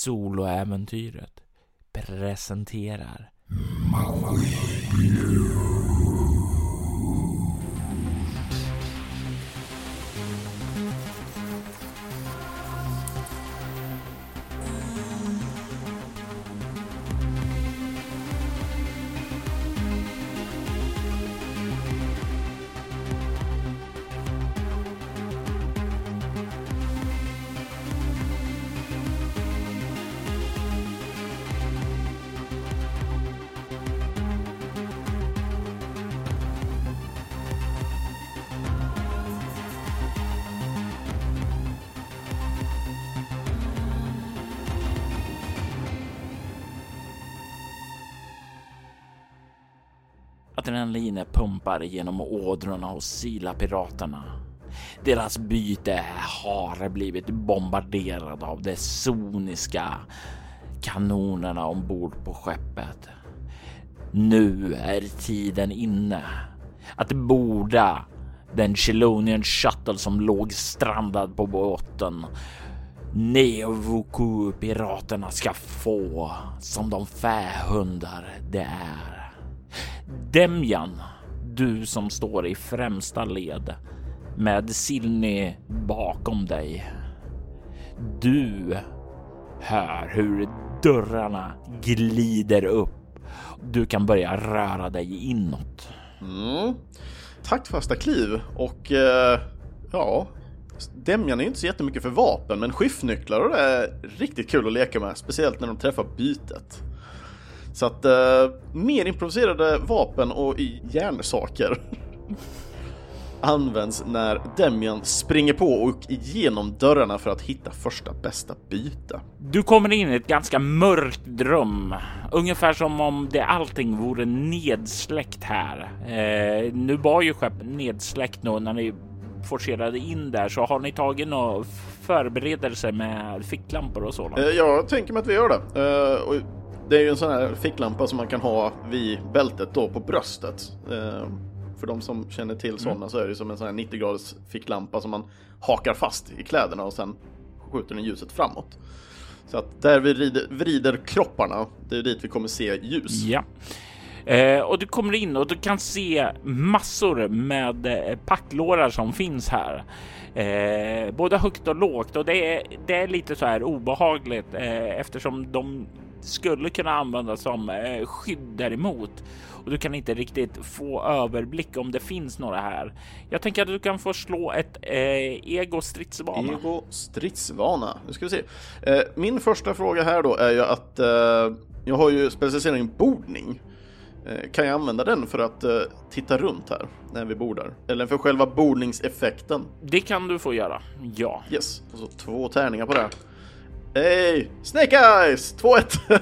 Soloäventyret presenterar. Adrenalinet pumpar genom ådrorna hos Sila-piraterna. Deras byte har blivit bombarderad av de soniska kanonerna ombord på skeppet. Nu är tiden inne att borda den Chelonian Shuttle som låg strandad på båten. Neovuku-piraterna ska få som de fähundar det är. Demjan, du som står i främsta led med Silny bakom dig. Du hör hur dörrarna glider upp. Du kan börja röra dig inåt. Mm. Taktfasta kliv och eh, ja, Demjan är ju inte så jättemycket för vapen, men skiftnycklar och det är riktigt kul att leka med, speciellt när de träffar bytet. Så att eh, mer improviserade vapen och järnsaker används när Demian springer på och igenom dörrarna för att hitta första bästa byte. Du kommer in i ett ganska mörkt rum, ungefär som om det allting vore nedsläckt här. Eh, nu var ju skeppet nedsläckt nu när ni forcerade in där, så har ni tagit några förberedelser med ficklampor och sådant? Eh, jag tänker mig att vi gör det. Eh, och det är ju en sån här ficklampa som man kan ha vid bältet då på bröstet. Eh, för de som känner till sådana mm. så är det som en sån här 90 graders ficklampa som man hakar fast i kläderna och sen skjuter den ljuset framåt. Så att där vi vrider, vrider kropparna, det är dit vi kommer se ljus. Ja. Eh, och du kommer in och du kan se massor med eh, packlårar som finns här. Eh, både högt och lågt och det är, det är lite så här obehagligt eh, eftersom de skulle kunna användas som eh, skydd däremot och du kan inte riktigt få överblick om det finns några här. Jag tänker att du kan få slå ett eh, ego stridsvana. Ego stridsvana. Nu ska vi se. Eh, min första fråga här då är ju att eh, jag har ju specialisering bordning. Eh, kan jag använda den för att uh, titta runt här när vi bordar? Eller för själva bordningseffekten? Det kan du få göra, ja. Yes, och så två tärningar på det. Hej! Snake Eyes! 2-1!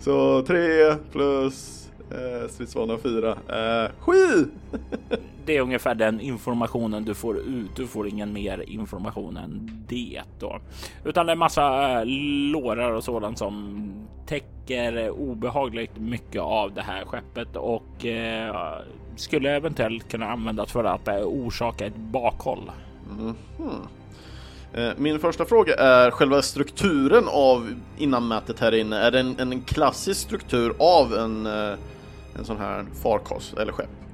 så 3 plus eh, stridsvana 4. Eh, 7! det är ungefär den informationen du får ut. Du får ingen mer information än det då, utan det är massa eh, lårar och sådant som täcker obehagligt mycket av det här skeppet och eh, skulle eventuellt kunna användas för att eh, orsaka ett bakhåll. Mm -hmm. Min första fråga är själva strukturen av innanmätet här inne. Är det en, en klassisk struktur av en, en sån här farkost eller skepp?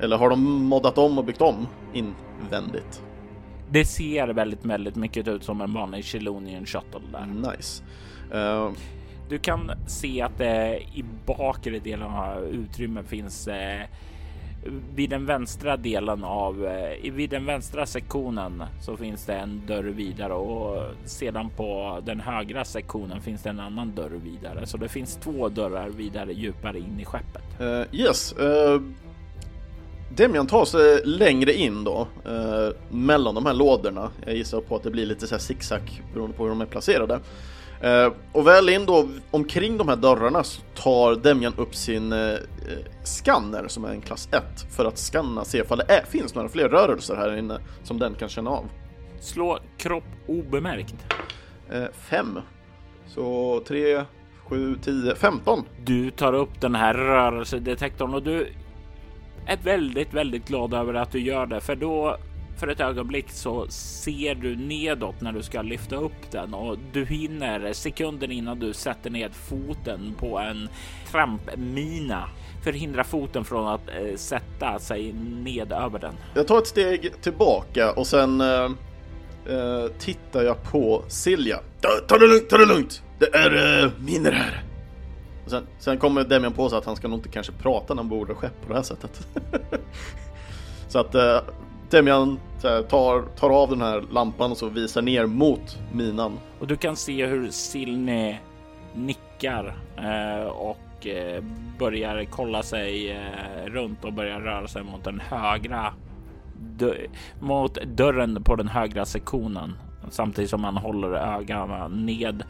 Eller har de moddat om och byggt om invändigt? Det ser väldigt, väldigt mycket ut som en vanlig Chelonian Shuttle där. Nice. Uh... Du kan se att det i bakre delen av utrymmet finns eh, vid den vänstra delen av eh, vid den vänstra sektionen så finns det en dörr vidare och sedan på den högra sektionen finns det en annan dörr vidare. Så det finns två dörrar vidare djupare in i skeppet. Uh, yes, uh, Demian tar sig längre in då, eh, mellan de här lådorna. Jag gissar på att det blir lite så här zigzag beroende på hur de är placerade. Eh, och väl in då omkring de här dörrarna så tar Demian upp sin eh, skanner som är en klass 1 för att skanna, se ifall det är, finns några fler rörelser här inne som den kan känna av. Slå kropp obemärkt. 5. Eh, så 3, 7, 10, 15. Du tar upp den här rörelsedetektorn och du är väldigt, väldigt glad över att du gör det, för då för ett ögonblick så ser du nedåt när du ska lyfta upp den och du hinner sekunden innan du sätter ned foten på en trampmina förhindra foten från att eh, sätta sig ned över den. Jag tar ett steg tillbaka och sen eh, eh tittar jag på Silja. Ta, ta, det lugnt, ta det lugnt! Det är eh, miner här. Och sen, sen kommer Demian på sig att han ska nog inte kanske prata när han borde skepp på det här sättet. så att eh, Demian tar, tar av den här lampan och så visar ner mot minan. Och du kan se hur Silne nickar eh, och eh, börjar kolla sig eh, runt och börjar röra sig mot den högra dö mot dörren på den högra sektionen samtidigt som han håller ögonen ned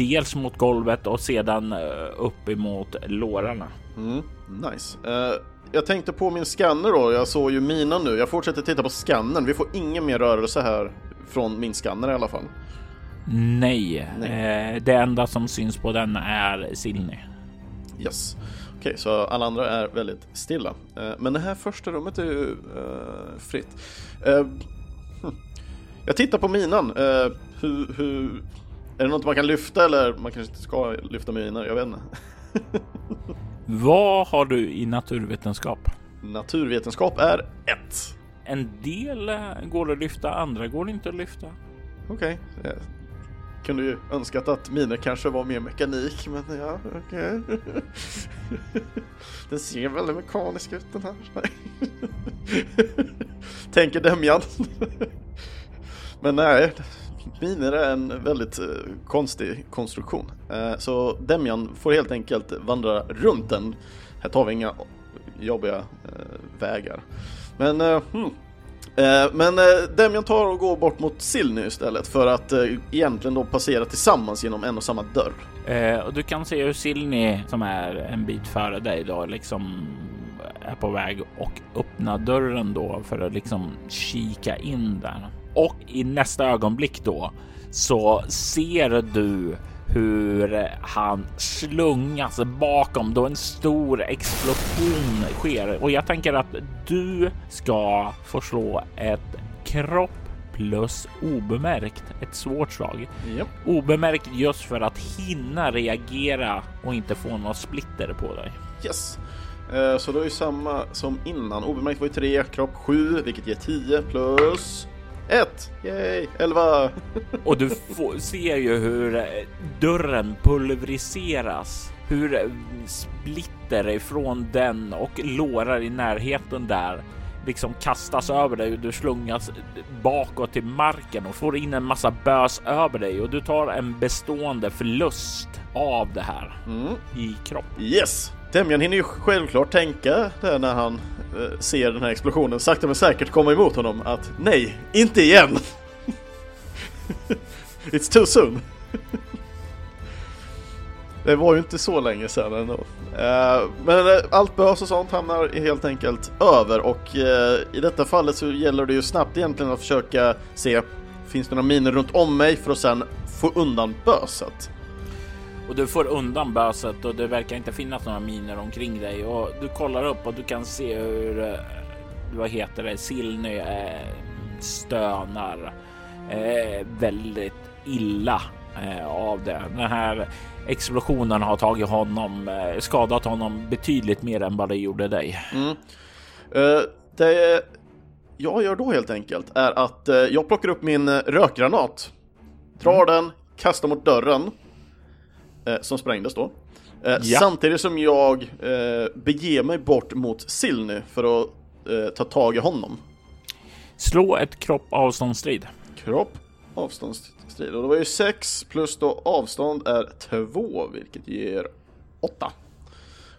dels mot golvet och sedan upp emot lårarna. Mm, nice. Uh, jag tänkte på min scanner då. Jag såg ju mina nu. Jag fortsätter titta på scannern. Vi får ingen mer rörelse här från min scanner i alla fall. Nej, Nej. Uh, det enda som syns på den är Silny. Yes. Okej, så alla andra är väldigt stilla. Uh, men det här första rummet är ju fritt. Hm. Jag tittar på minan. hur, hur är det något man kan lyfta eller man kanske inte ska lyfta miner? Jag vet inte. Vad har du i naturvetenskap? Naturvetenskap är ett. En del går att lyfta, andra går inte att lyfta. Okej. Okay. Jag kunde ju önskat att miner kanske var mer mekanik, men ja, okej. Okay. den ser väldigt mekanisk ut den här. Tänker Demjan. men nej, Miner är en väldigt eh, konstig konstruktion. Eh, så Demjan får helt enkelt vandra runt den. Här tar vi inga jobbiga eh, vägar. Men, hmm. men Demjan tar och går bort mot Silny istället för att egentligen då passera tillsammans genom en och samma dörr. och du kan se hur Silny som är en bit före dig då liksom är på väg och öppna dörren då för att liksom kika in där. Och i nästa ögonblick då så ser du hur han slungas bakom då en stor explosion sker. Och jag tänker att du ska få slå ett kropp plus obemärkt. Ett svårt slag. Yep. Obemärkt just för att hinna reagera och inte få något splitter på dig. Yes. Eh, så då är samma som innan. Obemärkt var ju 3, kropp 7, vilket ger 10 plus ett! Yay! Elva! Och du får, ser ju hur eh, dörren pulveriseras. Hur eh, splitter ifrån den och lårar i närheten där liksom kastas över dig och du slungas bakåt till marken och får in en massa bös över dig och du tar en bestående förlust av det här mm. i kropp. Yes! Demjan hinner ju självklart tänka det när han eh, ser den här explosionen sakta men säkert komma emot honom att nej, inte igen! It's too soon! det var ju inte så länge sedan ändå. Eh, men eh, allt bös och sånt hamnar helt enkelt över och eh, i detta fallet så gäller det ju snabbt egentligen att försöka se Finns det några miner runt om mig för att sen få undan böset? Och du får undan böset och det verkar inte finnas några miner omkring dig och du kollar upp och du kan se hur eh, vad heter det? Silny eh, stönar eh, väldigt illa av det. Den här explosionen har tagit honom, skadat honom betydligt mer än vad det gjorde dig. Mm. Uh, det jag gör då helt enkelt är att jag plockar upp min rökgranat, drar mm. den, kastar mot dörren som sprängdes då. Eh, ja. Samtidigt som jag eh, beger mig bort mot Silny för att eh, ta tag i honom. Slå ett kropp avståndsstrid. Kropp avståndsstrid. Och det var ju 6 plus då avstånd är 2 vilket ger 8.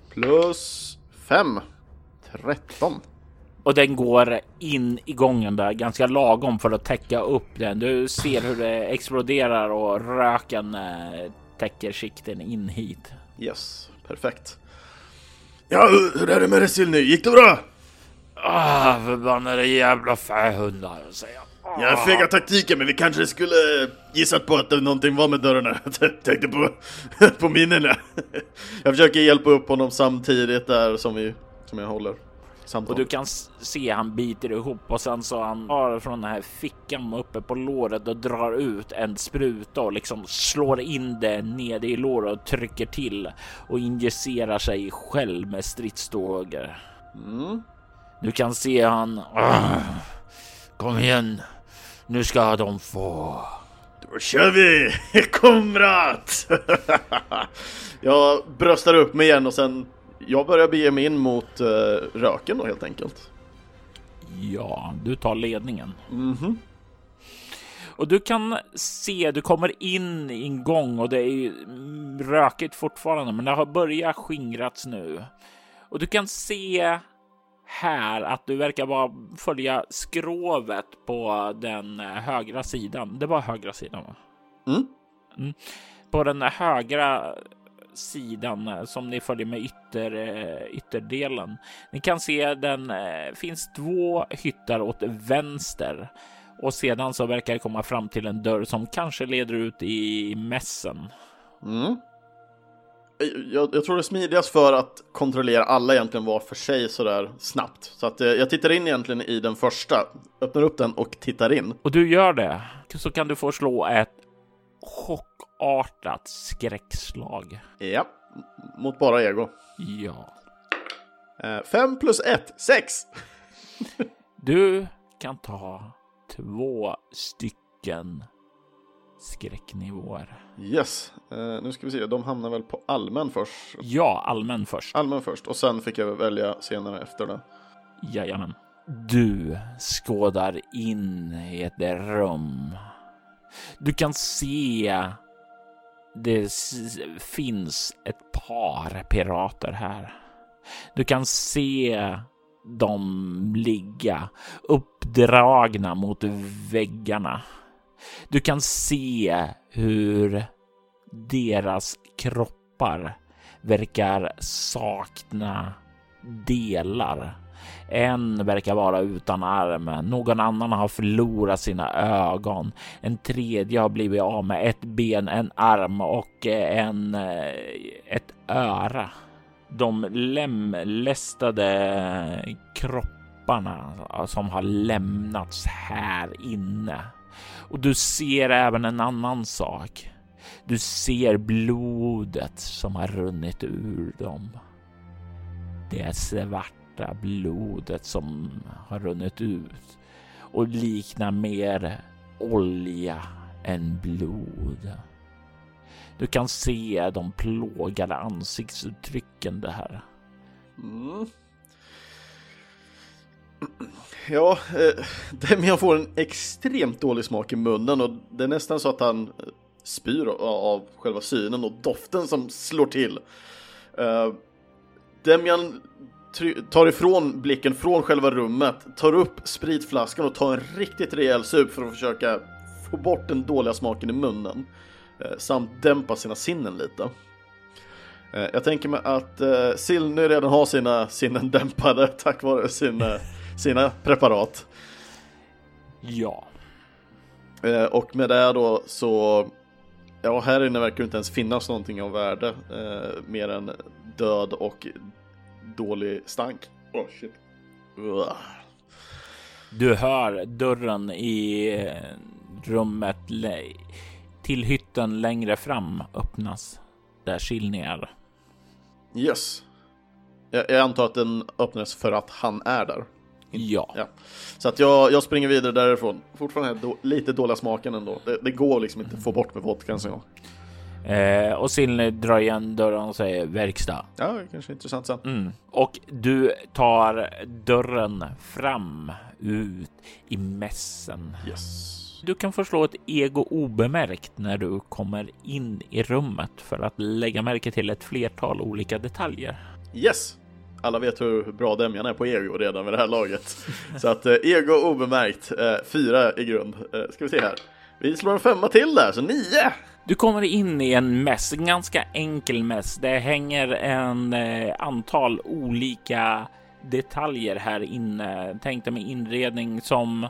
Plus 5. 13. Och den går in i gången där ganska lagom för att täcka upp den. Du ser hur det exploderar och röken eh, täcker sikten in hit. Yes, perfekt. Ja, hur är det med Resil nu? Gick det bra? Ah, förbannade jävla fähundar, säger jag. Ah. Jag fega taktiken, men vi kanske skulle gissat på att det någonting var med dörrarna. Jag tänkte på, på minnena. Jag försöker hjälpa upp honom samtidigt där som, vi, som jag håller. Samtalet. Och du kan se han biter ihop och sen så han har från den här fickan uppe på låret och drar ut en spruta och liksom slår in det nere i låret och trycker till och injicerar sig själv med stridsdågar. Mm. Du kan se han. "Åh, Kom igen. Nu ska de få. Då kör vi! Komrat! jag bröstar upp mig igen och sen jag börjar bege mig in mot eh, röken då helt enkelt. Ja, du tar ledningen. Mhm. Och du kan se, du kommer in i en gång och det är mm, rökigt fortfarande, men det har börjat skingrats nu. Och du kan se här att du verkar bara följa skrovet på den eh, högra sidan. Det var högra sidan, va? Mm. På den högra sidan eh, som ni följer med ytter, eh, ytterdelen. Ni kan se den eh, finns två hyttar åt vänster och sedan så verkar det komma fram till en dörr som kanske leder ut i mässen. Mm. Jag, jag tror det är smidigast för att kontrollera alla egentligen var för sig sådär snabbt. Så att jag tittar in egentligen i den första, öppnar upp den och tittar in. Och du gör det så kan du få slå ett chockartat skräckslag. Ja, mot bara ego. Ja, Eh, fem plus ett, sex! du kan ta två stycken skräcknivåer. Yes, eh, nu ska vi se, de hamnar väl på allmän först. Ja, allmän först. Allmän först och sen fick jag välja senare efter det. Jajamän. Du skådar in i ett rum. Du kan se det finns ett par pirater här. Du kan se dem ligga uppdragna mot väggarna. Du kan se hur deras kroppar verkar sakna delar. En verkar vara utan arm, någon annan har förlorat sina ögon, en tredje har blivit av med ett ben, en arm och eh, en, eh, ett öra. De lemlästade kropparna som har lämnats här inne. Och du ser även en annan sak. Du ser blodet som har runnit ur dem. Det är svart svarta blodet som har runnit ut och liknar mer olja än blod. Du kan se de plågade ansiktsuttrycken det här. Mm. Ja, eh, Demian får en extremt dålig smak i munnen och det är nästan så att han eh, spyr av, själva synen och doften som slår till. Eh, Demian tar ifrån blicken från själva rummet, tar upp spritflaskan och tar en riktigt rejäl sup för att försöka få bort den dåliga smaken i munnen. Eh, samt dämpa sina sinnen lite. Eh, Jag tänker mig att eh, Sill nu redan har sina sinnen dämpade tack vare sina, sina preparat. Ja, och med det då så, ja här inne verkar det inte ens finnas någonting av värde mer än död och dålig stank. Oh shit. Du hör dörren i eh, rummet till hytten längre fram öppnas där Silni är. Yes. Jag, jag antar att den öppnas för att han är där. Ja, Ja. Så att jag, jag springer vidare därifrån. Fortfarande då, lite dåliga smaken ändå. Det, det går liksom inte att få bort med vodkan så jag. Eh, och Silni drar igen dörren och säger verkstad. Ja, det kanske är intressant sen. Mm. Och du tar dörren fram ut i mässen. Yes. Du kan förslå ett ego obemärkt när du kommer in i rummet för att lägga märke till ett flertal olika detaljer. Yes! Alla vet hur bra Demian är på ego redan vid det här laget. Så att eh, ego obemärkt, eh, fyra i grund. Eh, ska vi se här. Vi slår en femma till där, så nio! Du kommer in i en mäss, en ganska enkel mäss. Det hänger en eh, antal olika detaljer här inne. Tänk dig med inredning som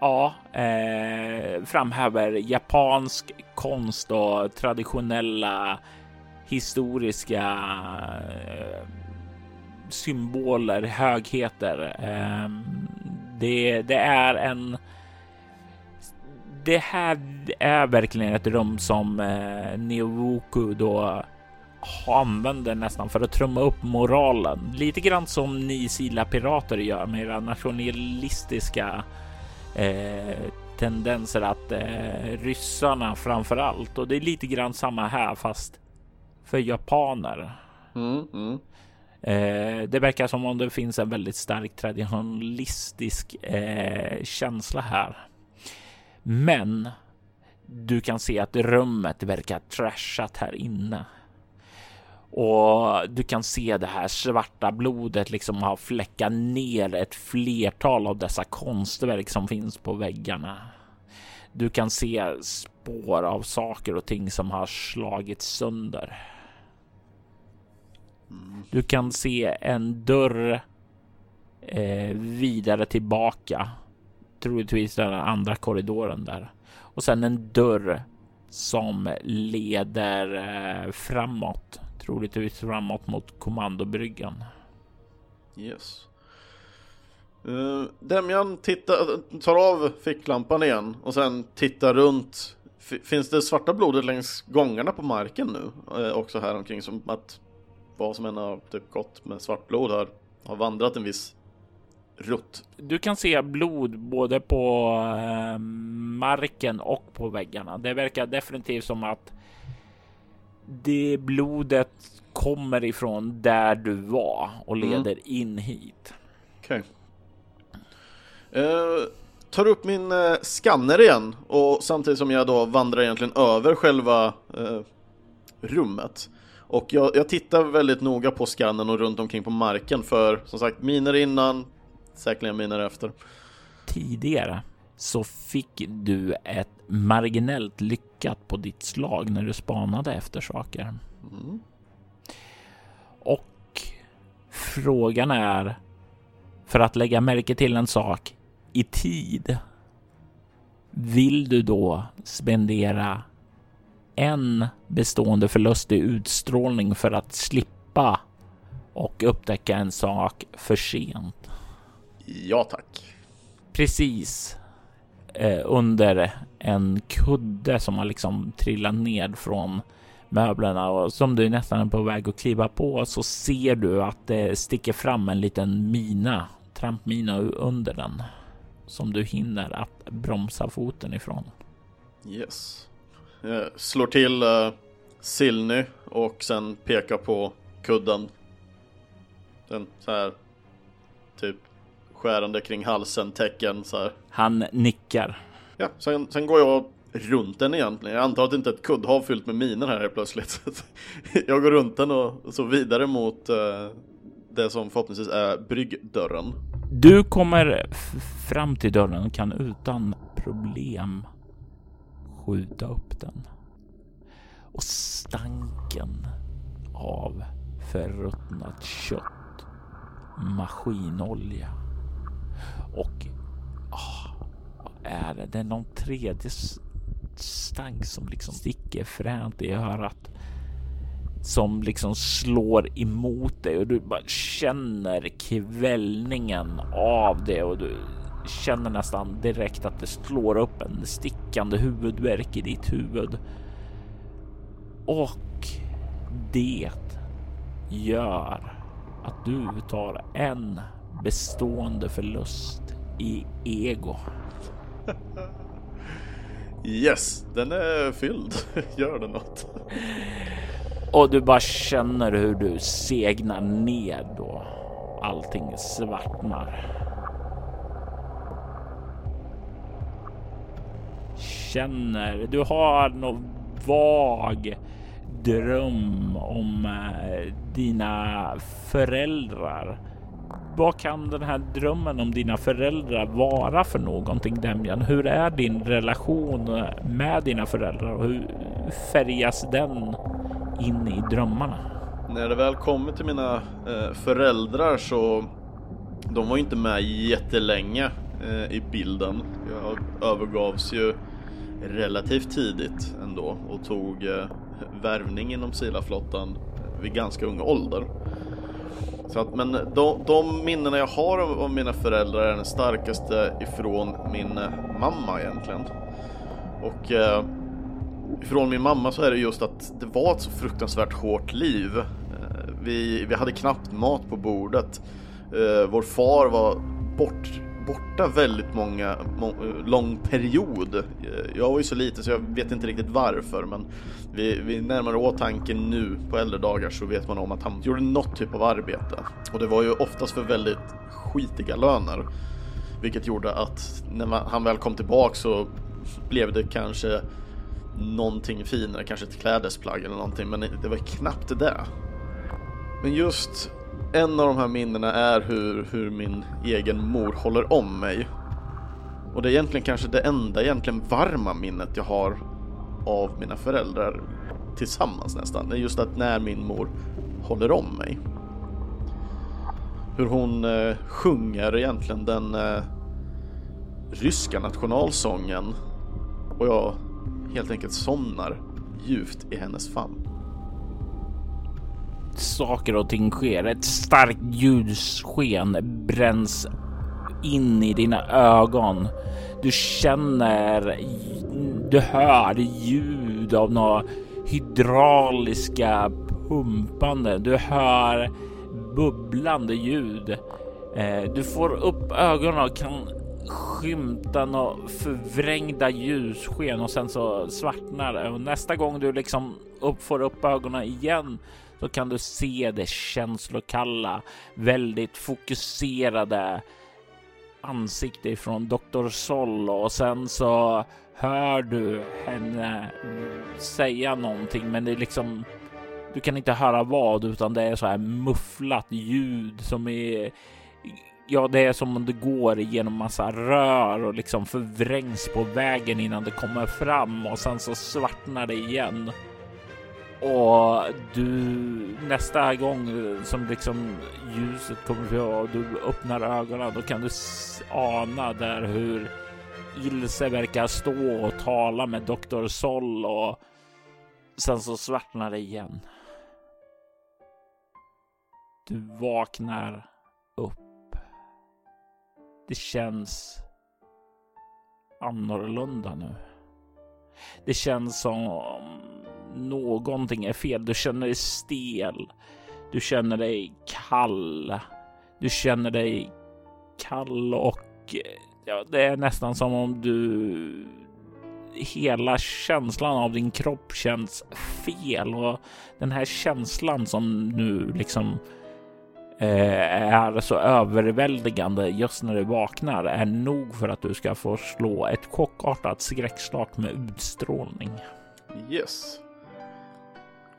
ja, eh, framhäver japansk konst och traditionella historiska eh, symboler, högheter. Eh, det, det är en det här är verkligen ett rum som eh, Neowoku då använder nästan för att trumma upp moralen. Lite grann som ni Sila-pirater gör med era nationalistiska eh, tendenser att eh, ryssarna framför allt. Och det är lite grann samma här fast för japaner. Mm, mm. Eh, det verkar som om det finns en väldigt stark traditionalistisk eh, känsla här. Men du kan se att rummet verkar trashat här inne. Och du kan se det här svarta blodet liksom ha fläckat ner ett flertal av dessa konstverk som finns på väggarna. Du kan se spår av saker och ting som har slagits sönder. Du kan se en dörr eh, vidare tillbaka. Troligtvis den andra korridoren där. Och sen en dörr som leder eh, framåt. Troligtvis framåt mot kommandobryggan. Yes. Eh, uh, Demjan tittar, tar av ficklampan igen och sen tittar runt. F finns det svarta blodet längs gångarna på marken nu? Uh, också här omkring som att vad som än har typ gått med svart blod har, har vandrat en viss rutt. Du kan se blod både på eh, marken och på väggarna. Det verkar definitivt som att det blodet kommer ifrån där du var och mm. leder mm. in hit. Okej. Okay. Uh, tar upp min uh, skanner igen och samtidigt som jag då vandrar egentligen över själva uh, rummet. Och jag, jag, tittar väldigt noga på skannen och runt omkring på marken för som sagt miner innan, säkerligen miner efter. Tidigare så fick du ett marginellt lyckat på ditt slag när du spanade efter saker. Mm. Och frågan är för att lägga märke till en sak i tid. Vill du då spendera en bestående förlust i utstrålning för att slippa och upptäcka en sak för sent? Ja tack. Precis eh, under en kudde som har liksom trillat ned från möblerna och som du nästan är på väg att kliva på så ser du att det sticker fram en liten mina, trampmina under den som du hinner att bromsa foten ifrån. Yes. Jag slår till uh, Silny och sen pekar på kudden. Den så här typ skärande kring halsen tecken så här. Han nickar. Ja, sen, sen går jag runt den egentligen. Jag antar att det inte är ett kuddhav fyllt med miner här helt plötsligt. jag går runt den och så vidare mot uh, det som förhoppningsvis är bryggdörren. Du kommer fram till dörren och kan utan problem skjuta upp den. Och stanken av förruttnat kött, maskinolja och oh, vad är det? Det är någon tredje stank som liksom sticker fränt i örat som liksom slår emot dig och du bara känner kvällningen av det och du känner nästan direkt att det slår upp en stickande huvudvärk i ditt huvud. Och det gör att du tar en bestående förlust i ego. Yes, den är fylld. Gör det något? Och du bara känner hur du segnar ner då. Allting svartnar. Känner, du har någon vag dröm om eh, dina föräldrar vad kan den här drömmen om dina föräldrar vara för någonting Demjan? Hur är din relation med dina föräldrar och hur färgas den in i drömmarna? När det väl kommer till mina eh, föräldrar så de var ju inte med jättelänge eh, i bilden. Jag övergavs ju relativt tidigt ändå och tog eh, värvning inom Silaflottan vid ganska ung ålder. Så att, men de, de minnena jag har av, av mina föräldrar är den starkaste ifrån min eh, mamma egentligen. Och eh, ifrån min mamma så är det just att det var ett så fruktansvärt hårt liv. Eh, vi, vi hade knappt mat på bordet. Eh, vår far var bort, borta väldigt många, må, lång period. Jag var ju så liten så jag vet inte riktigt varför men vid, vid närmare åtanke nu på äldre dagar så vet man om att han gjorde något typ av arbete. Och det var ju oftast för väldigt skitiga löner. Vilket gjorde att när man, han väl kom tillbaka så blev det kanske någonting finare, kanske ett klädesplagg eller någonting, men det var knappt det. Men just en av de här minnena är hur, hur min egen mor håller om mig. Och det är egentligen kanske det enda egentligen varma minnet jag har av mina föräldrar tillsammans nästan. Det är just att när min mor håller om mig. Hur hon eh, sjunger egentligen den eh, ryska nationalsången och jag helt enkelt somnar djupt i hennes famn. Saker och ting sker. Ett starkt ljussken bränns in i dina ögon. Du känner, du hör ljud av några hydrauliska pumpande. Du hör bubblande ljud. Eh, du får upp ögonen och kan skymta några förvrängda ljussken och sen så svartnar det och nästa gång du liksom upp, får upp ögonen igen så kan du se det känslokalla, väldigt fokuserade ansikte från Dr. Sol och sen så hör du henne säga någonting, men det är liksom du kan inte höra vad utan det är så här mufflat ljud som är Ja, det är som om det går genom massa rör och liksom förvrängs på vägen innan det kommer fram och sen så svartnar det igen. Och du nästa gång eh, som liksom ljuset kommer på och du öppnar ögonen, då kan du ana där hur Ilse verkar stå och tala med Dr. Sol och sen så svartnar det igen. Du vaknar upp. Det känns annorlunda nu. Det känns som någonting är fel. Du känner dig stel. Du känner dig kall. Du känner dig kall och eh, ja, det är nästan som om du hela känslan av din kropp känns fel och den här känslan som nu liksom eh, är så överväldigande just när du vaknar är nog för att du ska få slå ett chockartat skräckslag med utstrålning. Yes.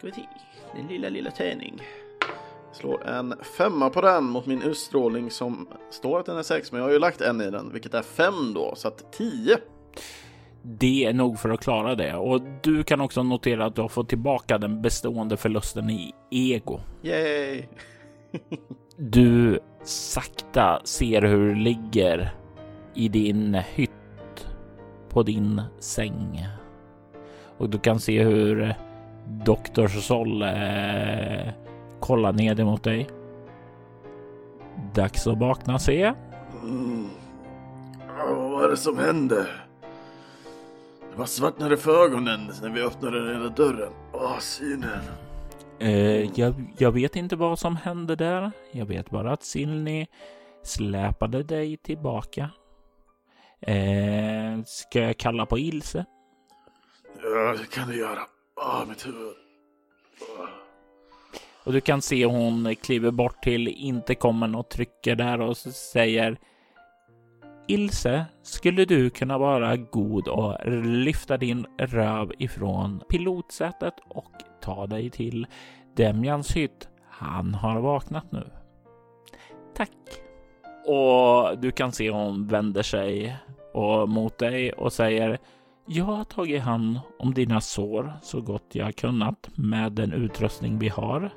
Ska vi se. Din lilla, lilla tärning. Slår en femma på den mot min utstrålning som står att den är sex, men jag har ju lagt en i den, vilket är fem då, så att tio. Det är nog för att klara det och du kan också notera att du har fått tillbaka den bestående förlusten i ego. Yay! du sakta ser hur du ligger i din hytt på din säng och du kan se hur Doktor Sol eh, kollar ner emot dig. Dags att vakna se. Mm. Oh, vad är det som händer? Det var svartnade för ögonen när vi öppnade den lilla dörren. Åh, synen. Eh, jag, jag, vet inte vad som hände där. Jag vet bara att Silni släpade dig tillbaka. Eh, ska jag kalla på Ilse? Ja, det kan du göra. Åh, mitt huvud. Åh. Och du kan se hon kliver bort till inte kommer och trycker där och säger Ilse, skulle du kunna vara god och lyfta din röv ifrån pilotsätet och ta dig till Demjans hytt? Han har vaknat nu. Tack. Och du kan se hon vänder sig och mot dig och säger jag har tagit hand om dina sår så gott jag kunnat med den utrustning vi har.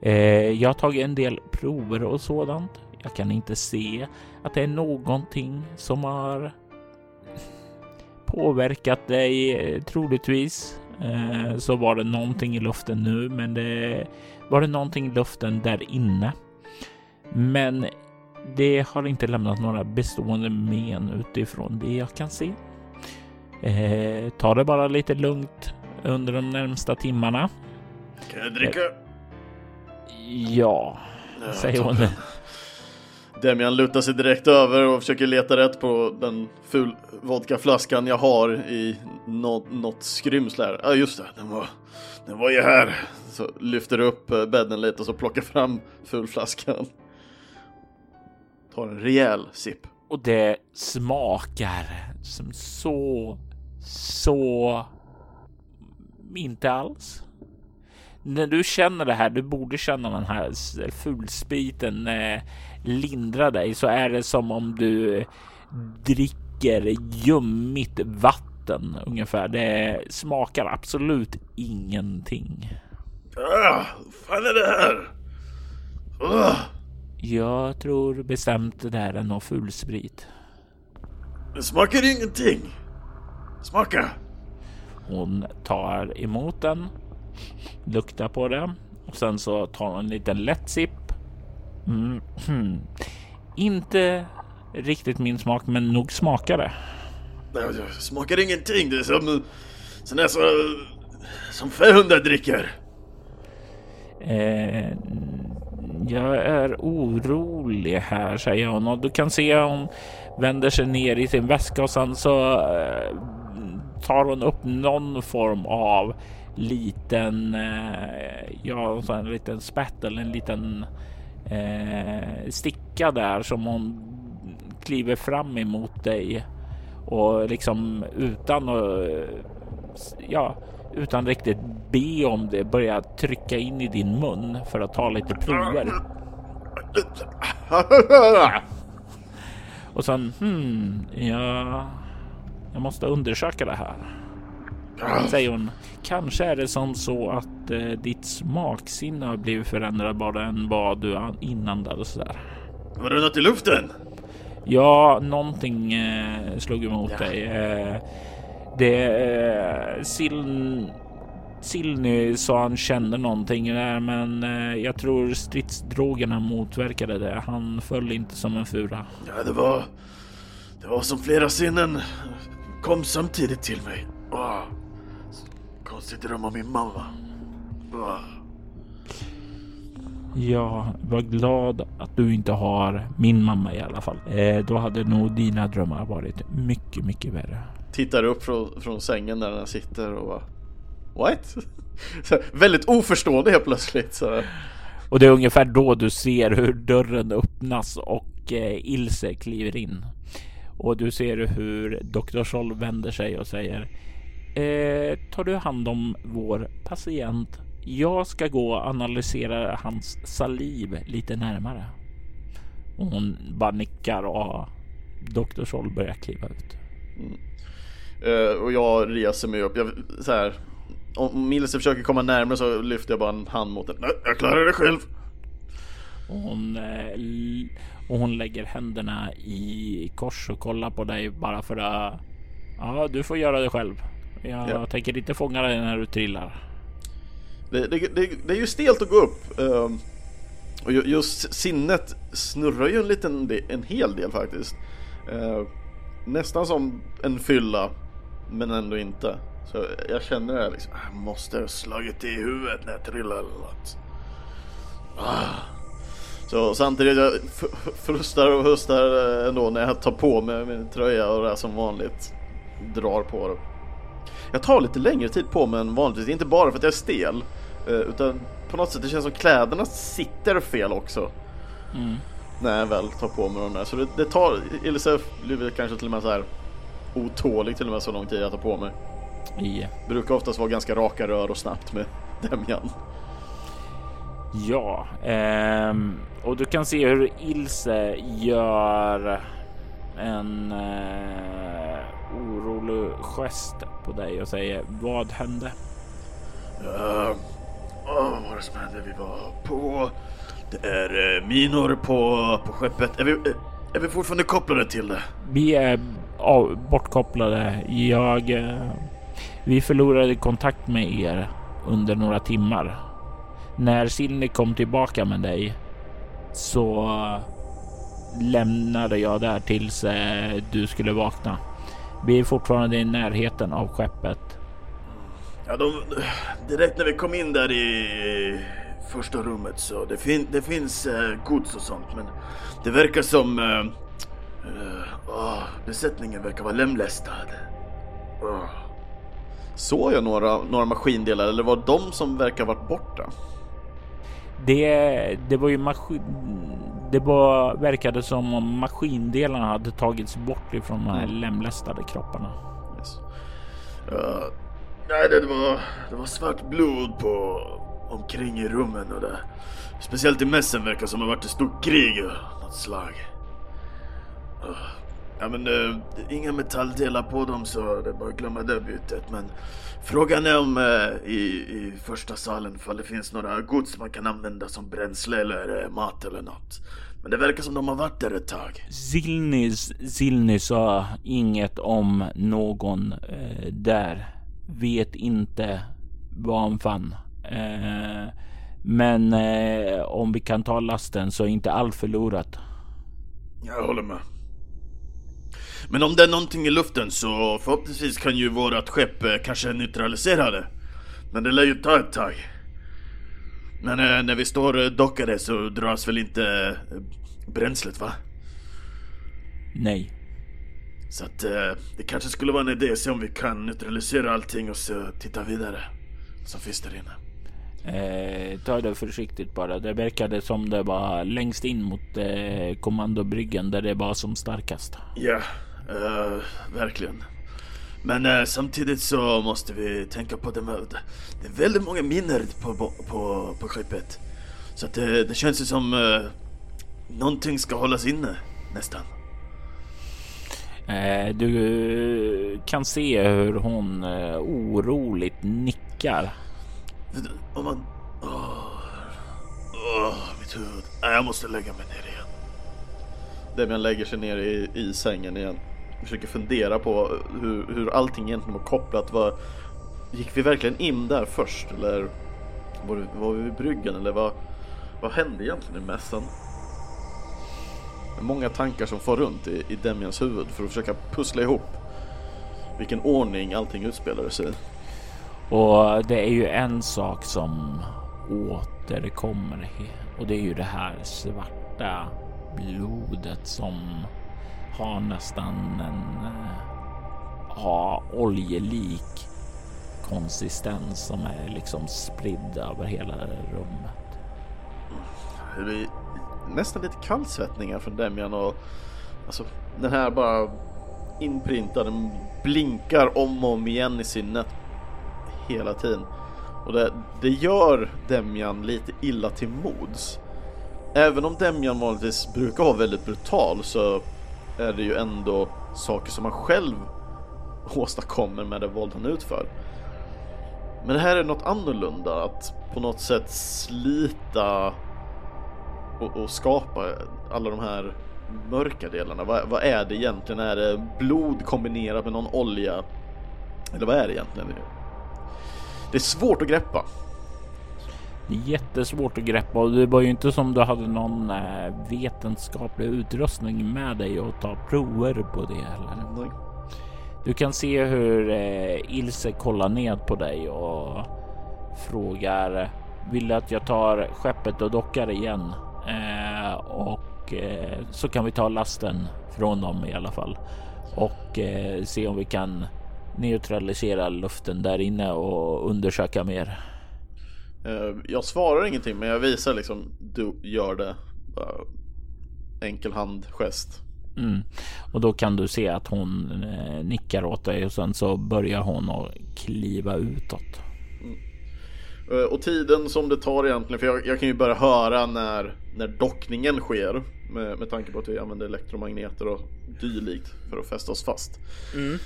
Eh, jag har tagit en del prover och sådant. Jag kan inte se att det är någonting som har påverkat dig eh, troligtvis. Eh, så var det någonting i luften nu, men det var det någonting i luften där inne Men det har inte lämnat några bestående men utifrån det jag kan se. Eh, ta det bara lite lugnt under de närmsta timmarna. Kan jag dricka? Ja, säger hon. Demian lutar sig direkt över och försöker leta rätt på den ful vodkaflaskan jag har i något, något skrymsle här. Ja just det, den var, den var ju här. Så lyfter upp eh, bädden lite och så plockar fram fulflaskan. Tar en rejäl sipp. Och det smakar som så, så inte alls. När du känner det här, du borde känna den här fulspriten eh, lindra dig, så är det som om du dricker ljummet vatten ungefär. Det smakar absolut ingenting. Ah, fan är det här? Ah. Jag tror bestämt det där är någon fulsprit. Det smakar ingenting. Smaka. Hon tar emot den, luktar på det och sen så tar hon en liten lätt sipp. Mm. Hmm. Inte riktigt min smak, men nog smakar det. Det smakar ingenting. Det är som sån där så, som 500 dricker. Eh, jag är orolig här, säger hon och du kan se hon vänder sig ner i sin väska och sen så eh, tar hon upp någon form av liten, eh, ja, en liten spattel, en liten eh, sticka där som hon kliver fram emot dig och liksom utan att, ja, utan riktigt be om det börjar trycka in i din mun för att ta lite prover. Och sen, hmm, ja, jag måste undersöka det här. Säger hon. Kanske är det som så att eh, ditt smaksinne har blivit förändrat bara än vad du inandades där. Var det något i luften? Ja, någonting eh, slog emot ja. dig. Eh, det eh, Siln Silny sa han kände någonting där, men eh, jag tror stridsdrogerna motverkade det. Han föll inte som en fura. Ja, det var. Det var som flera sinnen kom samtidigt till mig. Åh. Konstigt dröm om min mamma. Åh. Jag var glad att du inte har min mamma i alla fall. Eh, då hade nog dina drömmar varit mycket, mycket värre. Tittar upp från, från sängen där den sitter och bara What? Så, väldigt oförstående helt plötsligt. Så. Och det är ungefär då du ser hur dörren öppnas och eh, Ilse kliver in. Och du ser hur Dr. Scholl vänder sig och säger eh, Tar du hand om vår patient? Jag ska gå och analysera hans saliv lite närmare. Och hon bara nickar och Dr. Scholl börjar kliva ut. Mm. Uh, och jag reser mig upp. Jag, så här, om Milse försöker komma närmare så lyfter jag bara en hand mot den. Jag klarar det själv. Och hon, eh, och hon lägger händerna i kors och kollar på dig bara för att. Ja, du får göra det själv. Jag ja. tänker inte fånga dig när du trillar. Det, det, det, det, är ju stelt att gå upp. Ehm, och just sinnet snurrar ju en liten en hel del faktiskt. Ehm, nästan som en fylla, men ändå inte. Så jag känner det här liksom, jag måste ha slagit i huvudet när jag trillade eller något. Ah. Så samtidigt jag frustar och hustar eh, ändå när jag tar på mig min tröja och det som vanligt drar på det. Jag tar lite längre tid på mig än vanligtvis, inte bara för att jag är stel. Eh, utan på något sätt det känns som kläderna sitter fel också. Mm. När jag väl tar på mig dem där. Så det, det tar, Elisef blir kanske till och med så här otålig till och med så lång tid jag tar på mig. I... Brukar oftast vara ganska raka rör och snabbt med Demian. Ja, ehm, och du kan se hur Ilse gör en eh, orolig gest på dig och säger vad hände? Uh, oh, vad var det som hände? Vi var på... Det är eh, minor på, på skeppet. Är vi, är vi fortfarande kopplade till det? Vi är av, bortkopplade. Jag eh, vi förlorade kontakt med er under några timmar. När Silny kom tillbaka med dig så lämnade jag där tills eh, du skulle vakna. Vi är fortfarande i närheten av skeppet. Ja, de, direkt när vi kom in där i första rummet så det, fin, det finns eh, gods och sånt men det verkar som eh, eh, åh, besättningen verkar vara lemlästad. Åh. Såg jag några, några maskindelar eller var de som verkar varit borta? Det, det var ju maskin... Det var, verkade som om maskindelarna hade tagits bort ifrån de här lemlästade kropparna. Yes. Ja, nej, det var, det var svart blod på omkring i rummen och det. Speciellt i mässen verkar som det varit ett stort krig av något slag. Ja men uh, inga metalldelar på dem så det är bara att glömma det bytet. Men frågan är om uh, i, i första salen ifall det finns några gods man kan använda som bränsle eller uh, mat eller något. Men det verkar som de har varit där ett tag. Zilnis, Zilni sa inget om någon där. Vet inte vad han fann. Men om vi kan ta lasten så är inte allt förlorat. Jag håller med. Men om det är någonting i luften så förhoppningsvis kan ju vårat skepp eh, kanske neutralisera det. Men det lär ju ta ett tag. Men eh, när vi står eh, dockade så dras väl inte eh, bränslet va? Nej. Så att eh, det kanske skulle vara en idé att se om vi kan neutralisera allting och så titta vidare. Som finns där inne. Eh, ta det försiktigt bara. Det verkade som det var längst in mot eh, kommandobryggen där det var som starkast. Ja, eh, verkligen. Men eh, samtidigt så måste vi tänka på det med... Det är väldigt många miner på, på, på skeppet. Så att det, det känns ju som eh, någonting ska hållas inne, nästan. Eh, du kan se hur hon eh, oroligt nickar. Om man... Åh, åh, mitt huvud. Nej, jag måste lägga mig ner igen. Demian lägger sig ner i, i sängen igen. Försöker fundera på hur, hur allting egentligen var kopplat. Var, gick vi verkligen in där först eller var, vi, var vi vid bryggan eller vad, vad hände egentligen i mässan? Det är många tankar som far runt i, i Demians huvud för att försöka pussla ihop vilken ordning allting utspelade sig i. Och det är ju en sak som återkommer och det är ju det här svarta blodet som har nästan en eh, ja, oljelik konsistens som är liksom spridd över hela rummet. Det blir nästan lite kallsvettningar från Demian och alltså den här bara inprintade blinkar om och om igen i sinnet hela tiden. Och det, det gör Demjan lite illa till mods. Även om Demjan vanligtvis brukar vara väldigt brutal så är det ju ändå saker som han själv åstadkommer med det våld han utför. Men det här är något annorlunda, att på något sätt slita och, och skapa alla de här mörka delarna. Vad, vad, är det egentligen? Är det blod kombinerat med någon olja? Eller vad är det egentligen? Det är svårt att greppa. Det är jättesvårt att greppa och det var ju inte som du hade någon eh, vetenskaplig utrustning med dig och ta prover på det heller. Nej. Du kan se hur eh, Ilse kollar ned på dig och frågar Vill du att jag tar skeppet och dockar igen? Eh, och eh, så kan vi ta lasten från dem i alla fall och eh, se om vi kan neutralisera luften där inne och undersöka mer. Eh, jag svarar ingenting men jag visar liksom du gör det. Bara enkel handgest. Mm. Och då kan du se att hon eh, nickar åt dig och sen så börjar hon att kliva utåt. Mm. Eh, och tiden som det tar egentligen, för jag, jag, kan ju börja höra när, när dockningen sker med, med tanke på att vi använder elektromagneter och dylikt för att fästa oss fast. Mm.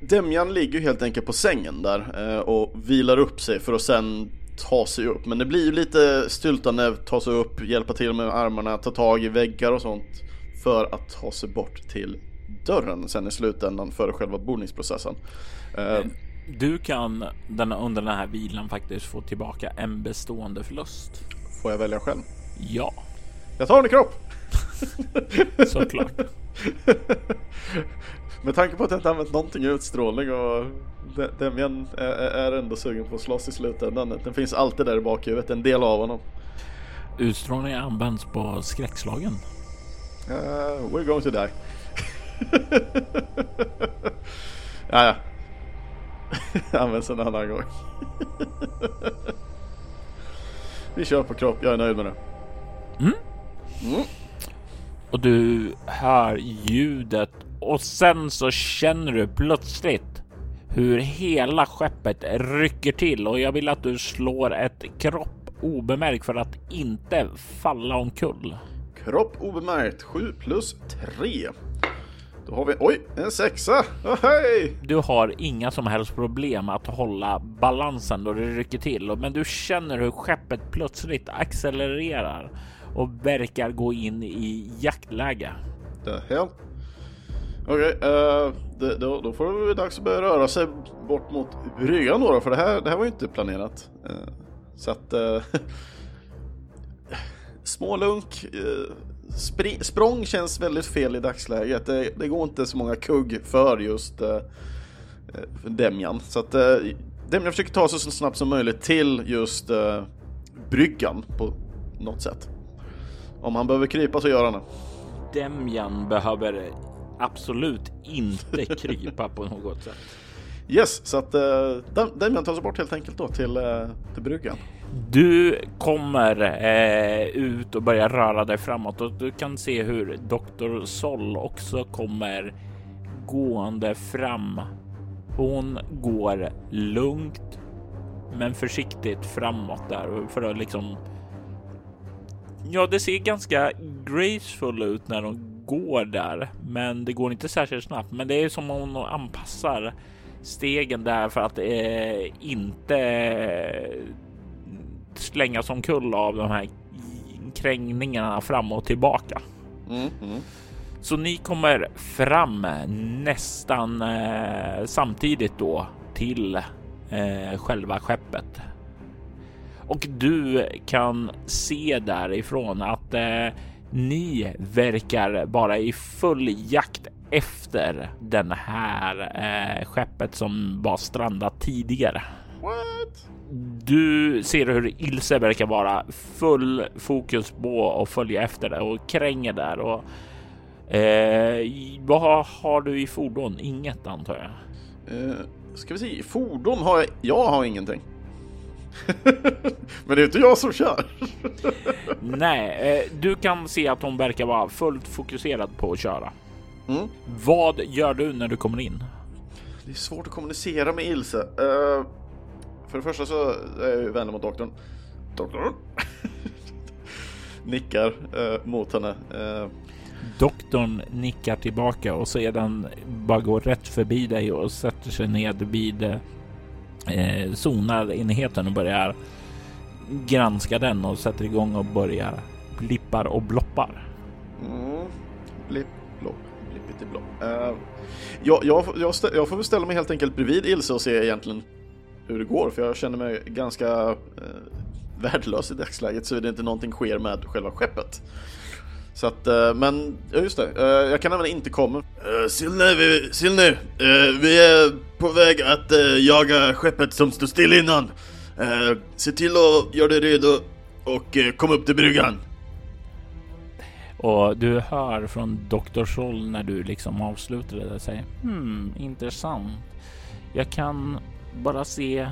Demjan ligger helt enkelt på sängen där uh, och vilar upp sig för att sen ta sig upp. Men det blir ju lite styltande, ta sig upp, hjälpa till med armarna, ta tag i väggar och sånt för att ta sig bort till dörren sen i slutändan före själva bordningsprocessen. Uh, du kan den, under den här vilan faktiskt få tillbaka en bestående förlust. Får jag välja själv? Ja, Jag tar en i kropp! såklart. Med tanke på att jag inte använt någonting i utstrålning och De- Demian är, ändå sugen på att slåss i slutändan. Den finns alltid där i bakhuvudet, en del av honom. Utstrålning används på skräckslagen. Uh, we're going to die. ja, ja. Används en annan gång. Vi kör på kropp, jag är nöjd med det. Och du hör ljudet och sen så känner du plötsligt hur hela skeppet rycker till och jag vill att du slår ett kropp obemärkt för att inte falla omkull. Kropp obemärkt, 7 plus 3. Då har vi, oj, en sexa! Oh, hej! Du har inga som helst problem att hålla balansen då det rycker till, men du känner hur skeppet plötsligt accelererar och verkar gå in i jaktläge. The hell? Okej, eh, okay, uh, då, då får det bli dags att börja röra sig bort mot bryggan då, då för det här, det här var ju inte planerat. Uh, så att... Eh, uh, smålunk, eh, spri, språng känns väldigt fel i dagsläget. Det, det går inte så många kugg för just för Demjan. Så att Demjan försöker ta sig så snabbt som möjligt till just bryggan på något sätt. Om han behöver krypa så gör han det. Demjan behöver absolut inte krypa på något sätt. Yes, så att uh, Damian tar sig bort helt enkelt då till, uh, till bryggan. Du kommer eh, ut och börjar röra dig framåt och du kan se hur Dr. Sol också kommer gående fram. Hon går lugnt men försiktigt framåt där för att liksom. Ja, det ser ganska graceful ut när hon går där, men det går inte särskilt snabbt. Men det är som om hon anpassar stegen där för att eh, inte slängas omkull av de här krängningarna fram och tillbaka. Mm, mm. Så ni kommer fram nästan eh, samtidigt då till eh, själva skeppet. Och du kan se därifrån att eh, ni verkar vara i full jakt efter den här eh, skeppet som var strandat tidigare. What? Du ser hur Ilse verkar vara full fokus på att följa efter det och kränger där och eh, vad har du i fordon? Inget antar jag. Uh, ska vi se, fordon har jag, jag har ingenting. Men det är inte jag som kör. Nej, eh, du kan se att hon verkar vara fullt fokuserad på att köra. Mm. Vad gör du när du kommer in? Det är svårt att kommunicera med Ilse. Uh, för det första så är jag ju vänlig mot doktorn. Doktorn? Nickar uh, mot henne. Uh, Doktorn nickar tillbaka och sedan bara går rätt förbi dig och sätter sig ned vid eh, zonarenheten och börjar granska den och sätter igång och börjar blippar och bloppar. Mm. Blipp, blopp, blippity blopp. Uh, jag, jag, jag, stä- jag får väl ställa mig helt enkelt bredvid Ilse och se egentligen hur det går, för jag känner mig ganska uh, värdelös i dagsläget så det inte någonting sker med själva skeppet. Så att, uh, men ja just det, uh, jag kan även inte komma. Uh, Silne, vi, Silne eh, vi är på väg att eh, jaga skeppet som stod still innan. Eh, se till att göra dig redo och eh, kom upp till bryggan. Och du hör från Dr. Scholl när du liksom avslutar det där säger hmm, intressant. Jag kan bara se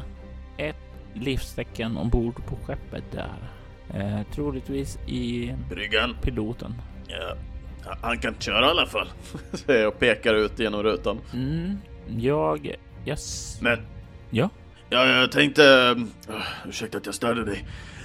ett livstecken ombord på skeppet där. Eh, troligtvis i Bryggan? piloten. Ja, han kan köra i alla fall. Säger jag och pekar ut genom rutan. Mm, jag... Yes. Men Ja. Ja, jag tänkte... Uh, ursäkta att jag störde dig.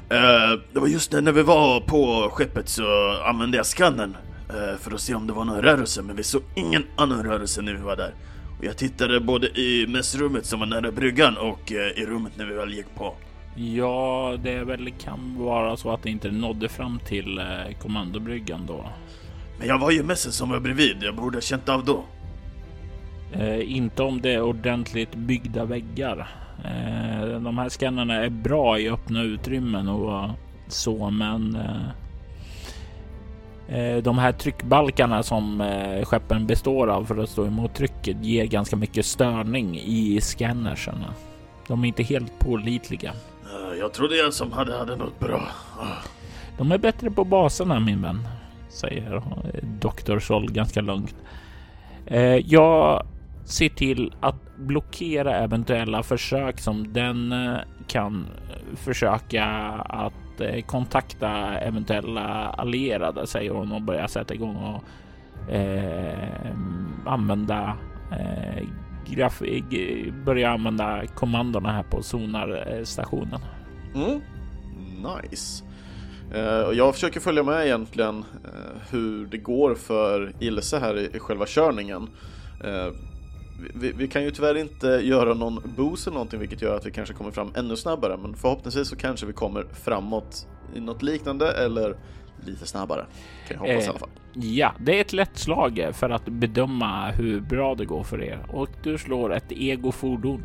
Eh, det var just när vi var på skeppet så använde jag skannen eh, för att se om det var någon rörelse, men vi såg ingen annan rörelse när vi var där. Och jag tittade både i mässrummet som var nära bryggan och eh, i rummet när vi väl gick på. Ja, det väl kan vara så att det inte nådde fram till eh, kommandobryggan då. Men jag var ju mässen som var bredvid, jag borde ha känt av då. Eh, inte om det är ordentligt byggda väggar. Eh, de här skannarna är bra i öppna utrymmen och så, men eh, Eh, de här tryckbalkarna som eh, skeppen består av för att stå emot trycket ger ganska mycket störning i scannerserna. De är inte helt pålitliga. Jag trodde jag som hade, hade något bra. De är bättre på baserna min vän, säger doktor Sol ganska lugnt. Eh, jag ser till att blockera eventuella försök som den eh, kan eh, försöka att kontakta eventuella allierade, säger hon och börjar sätta igång och eh, använda eh, börja använda kommandona här på sonarstationen. Mm. Nice. Uh, jag försöker följa med egentligen uh, hur det går för Ilse här i, själva körningen. Uh, vi, vi, kan ju tyvärr inte göra någon boost eller någonting vilket gör att vi kanske kommer fram ännu snabbare men förhoppningsvis så kanske vi kommer framåt i något liknande eller lite snabbare. Kan jag hoppas eh, i alla fall. Ja, det är ett lätt slag för att bedöma hur bra det går för er och du slår ett ego fordon.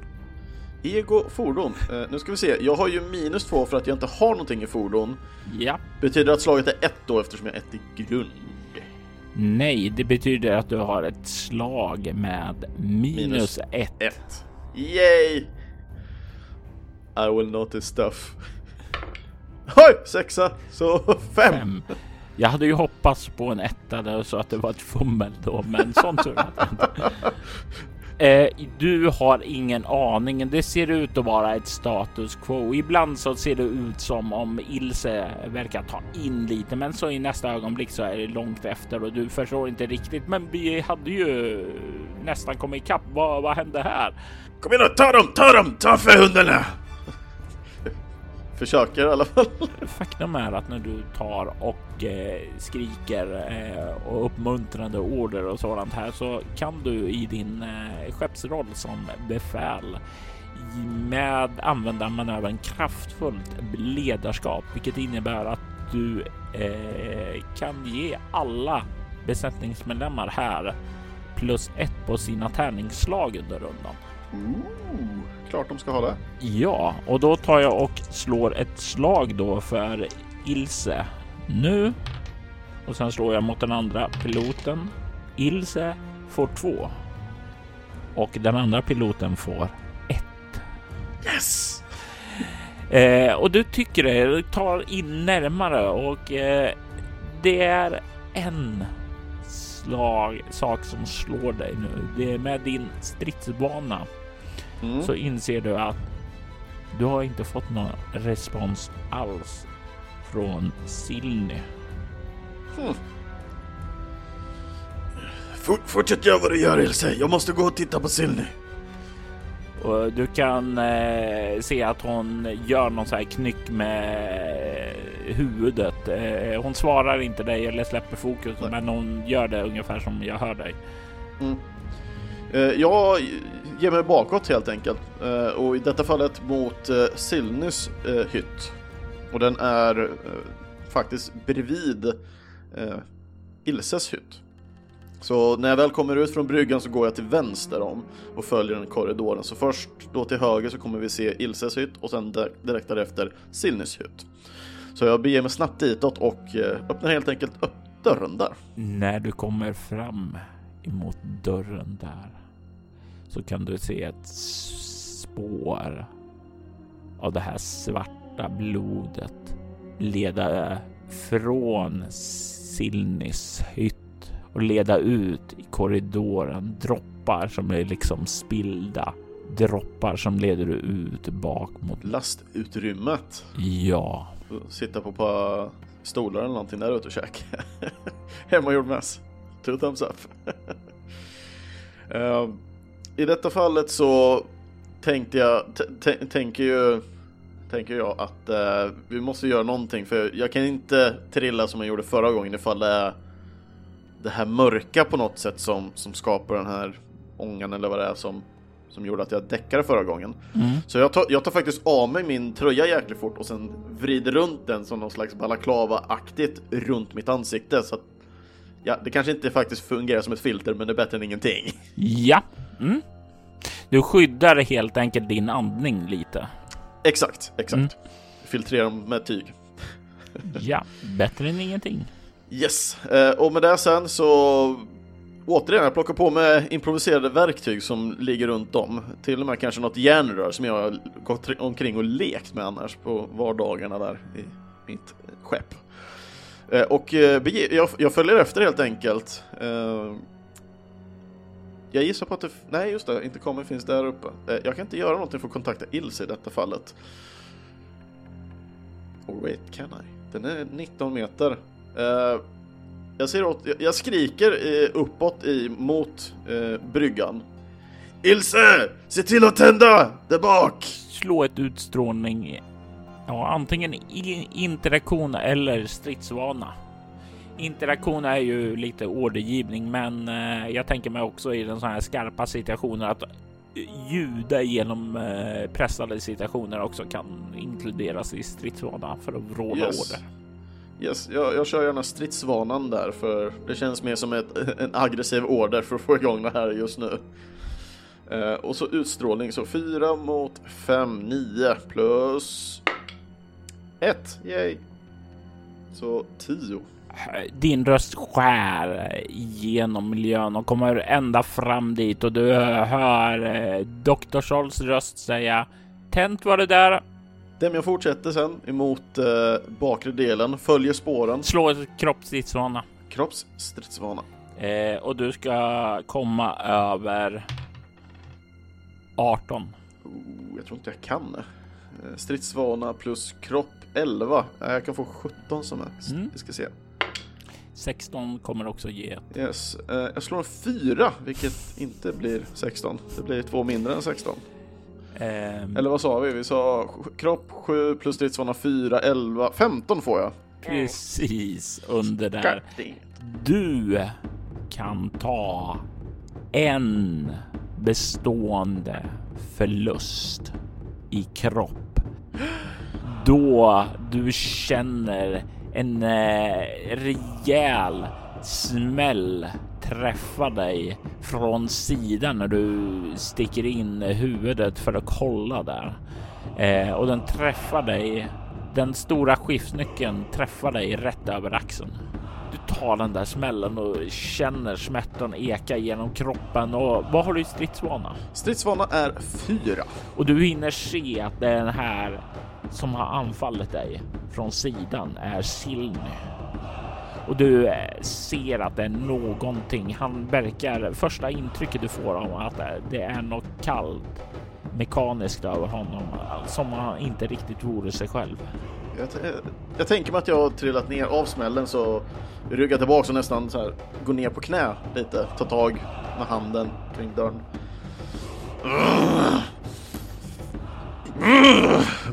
Ego fordon. Eh, nu ska vi se. Jag har ju minus två för att jag inte har någonting i fordon. Ja. Betyder det att slaget är ett då eftersom jag är ett i grund? Nej, det betyder att du har ett slag med minus, minus ett. ett. Yay! I will notice stuff. Oj, sexa, så fem. fem. Jag hade ju hoppats på en etta där så att det var ett fummel då, men sånt tur Eh, du har ingen aning. Det ser ut att vara ett status quo. Ibland så ser det ut som om Ilse verkar ta in lite, men så i nästa ögonblick så är det långt efter och du förstår inte riktigt. Men vi hade ju nästan kommit ikapp. Vad, vad hände här? Kom igen då, ta dem, ta dem, ta för hundarna! Försöker i alla fall. Faktum är att när du tar och eh, skriker eh, och uppmuntrande order och sådant här så kan du i din eh, skeppsroll som befäl med använda manövern kraftfullt ledarskap, vilket innebär att du eh, kan ge alla besättningsmedlemmar här plus ett på sina tärningsslag under rundan. Ooh klart de ska ha det. Ja, och då tar jag och slår ett slag då för Ilse nu. Och sen slår jag mot den andra piloten. Ilse får två. Och den andra piloten får ett. Yes! Eh, och du tycker det tar in närmare och eh, det är en slag, sak som slår dig nu. Det är med din stridsbana mm. så inser du att du har inte fått någon respons alls från Silny. Hmm. fortsätt göra vad du gör Ilse. Jag måste gå och titta på Silny. Och du kan eh, se att hon gör någon så här knyck med huvudet. Eh, hon svarar inte dig eller släpper fokus, Nej. men hon gör det ungefär som jag hör dig. Mm. Eh, jag ger mig bakåt helt enkelt. Eh, och i detta fallet mot eh, Silnys eh, hytt. Och den är eh, faktiskt bredvid eh, Ilses hytt. Så när jag väl kommer ut från bryggan så går jag till vänster om och följer den korridoren. Så först då till höger så kommer vi se Ilses hytt och sen direkt därefter Silnys hytt. Så jag beger mig snabbt ditåt och öppnar helt enkelt upp dörren där. När du kommer fram emot dörren där så kan du se ett spår av det här svarta blodet leda från Silnis hytt och leda ut i korridoren. Droppar som är liksom spillda. Droppar som leder ut bak mot lastutrymmet. Ja. Sitta på ett par stolar eller någonting där ute och käka. Hemmagjord mäss. Two thumbs up. uh, I detta fallet så tänkte jag, tänker ju tänker jag att uh, vi måste göra någonting för jag kan inte trilla som jag gjorde förra gången ifall det är det här mörka på något sätt som, som skapar den här ångan eller vad det är som, som gjorde att jag däckade förra gången. Mm. Så jag tar, jag tar faktiskt av mig min tröja jäkligt fort och sen vrider runt den som någon slags balaklava-aktigt runt mitt ansikte så att Ja, det kanske inte faktiskt fungerar som ett filter, men det är bättre än ingenting. Ja. Mm. Du skyddar helt enkelt din andning lite. Exakt, exakt. Mm. Filtrerar med tyg. ja, bättre än ingenting. Yes, eh, och med det sen så återigen, jag plockar på mig improviserade verktyg som ligger runt om. Till och med kanske något järnrör som jag har gått omkring och lekt med annars på vardagarna där i mitt skepp. Eh, och eh, jag följer efter helt enkelt. Eh, jag gissar på att det, nej just det, inte kommer finns där uppe. Eh, jag kan inte göra någonting för att kontakta Ilse i detta fallet. Oh wait, can I? Den är 19 meter. Eh, jag, ser åt, jag skriker uppåt i, mot bryggan. Ilse! Se till att tända! Där bak! Slå ett utstrålning. Ja, antingen interaktion eller stridsvana. Interaktion är ju lite ordergivning, men jag tänker mig också i den så här skarpa situationen att ljuda genom eh, pressade situationer också kan inkluderas i stridsvana för att vråla yes. order. Yes, jag, jag kör gärna stridsvanan där för det känns mer som ett, en aggressiv order för att få igång det här just nu. Eh, och så utstrålning, så 4 mot 5, 9 plus 1, yay! Så 10 din röst skär genom miljön och kommer ända fram dit och du hör eh, Dr. Scholls röst säga Tänt var det där. Demian fortsätter sen emot eh, bakre delen, följer spåren. Slå kroppsstridsvana. Kroppsstridsvana. Eh, och du ska komma över 18. Oh, jag tror inte jag kan. Eh, stridsvana plus kropp 11. Jag kan få 17 som är. Mm. Vi ska se. 16 kommer också ge ett. Yes. Uh, jag slår en 4, vilket inte blir 16. Det blir två mindre än 16. Um, ehm. Eller vad sa vi? Vi sa kropp 7 plus stridsvana 4, 11, 15 får jag. Precis under där. Du kan ta en bestående förlust i kropp. Då du känner en eh, rejäl smäll träffar dig från sidan när du sticker in huvudet för att kolla där. Eh, och den träffar dig. Den stora skiftnyckeln träffar dig rätt över axeln. Du tar den där smällen och känner smärtan eka genom kroppen. Och vad har du i stridsvana? Stridsvana är fyra. Och du hinner se att den här som har anfallit dig från sidan är Silny. Och du eh, ser att det är någonting. Han verkar första intrycket du får av att det är något kallt mekaniskt över honom som han inte riktigt vore sig själv. Jag, jag tänker mig att jag har trillat ner av smällen så ryggar tillbaka och nästan så här går ner på knä lite, tar tag med handen kring dörren.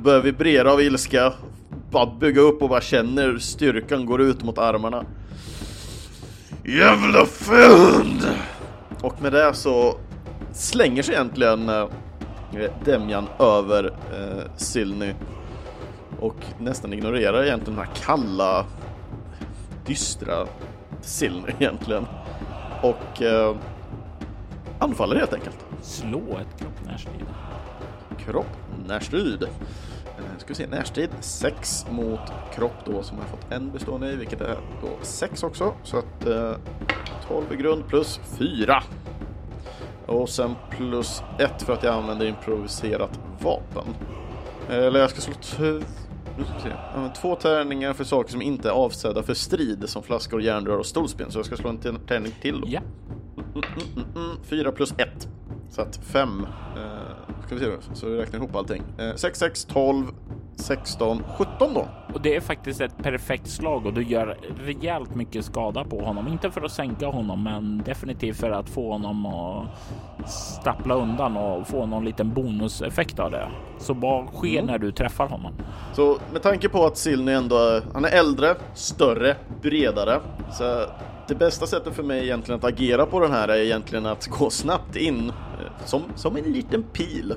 Börjar vibrera av ilska. Bara bygga upp och bara känner styrkan går ut mot armarna. Jävla fynd! Och med det så slänger sig egentligen eh, Demjan över eh, Silny och nästan ignorerar egentligen den här kalla, dystra Silny egentligen. Och eh, anfaller helt enkelt. Slå ett kroppnärstrid. Kropp närstrid. Eh, ska vi se, närstrid 6 mot kropp då som har fått en bestående i, vilket är då 6 också. Så att eh, 12 i grund plus 4. Och sen plus 1 för att jag använder improviserat vapen. Eller jag ska slå nu ska vi se. Två tärningar för saker som inte är avsedda för strid som flaskor, järnrör och stolsben. Så jag ska slå en tärning till då. Ja. Mm, mm, mm, 4 plus 1. Så att 5. Eh, ska vi se så vi räknar ihop allting. Eh, 6, 6, 12, 16, 17 då. Och det är faktiskt ett perfekt slag och du gör rejält mycket skada på honom. Inte för att sänka honom, men definitivt för att få honom att stappla undan och få någon liten bonuseffekt av det. Så vad sker mm. när du träffar honom? Så med tanke på att Silny ändå, han är äldre, större, bredare. Så det bästa sättet för mig egentligen att agera på den här är egentligen att gå snabbt in som, som en liten pil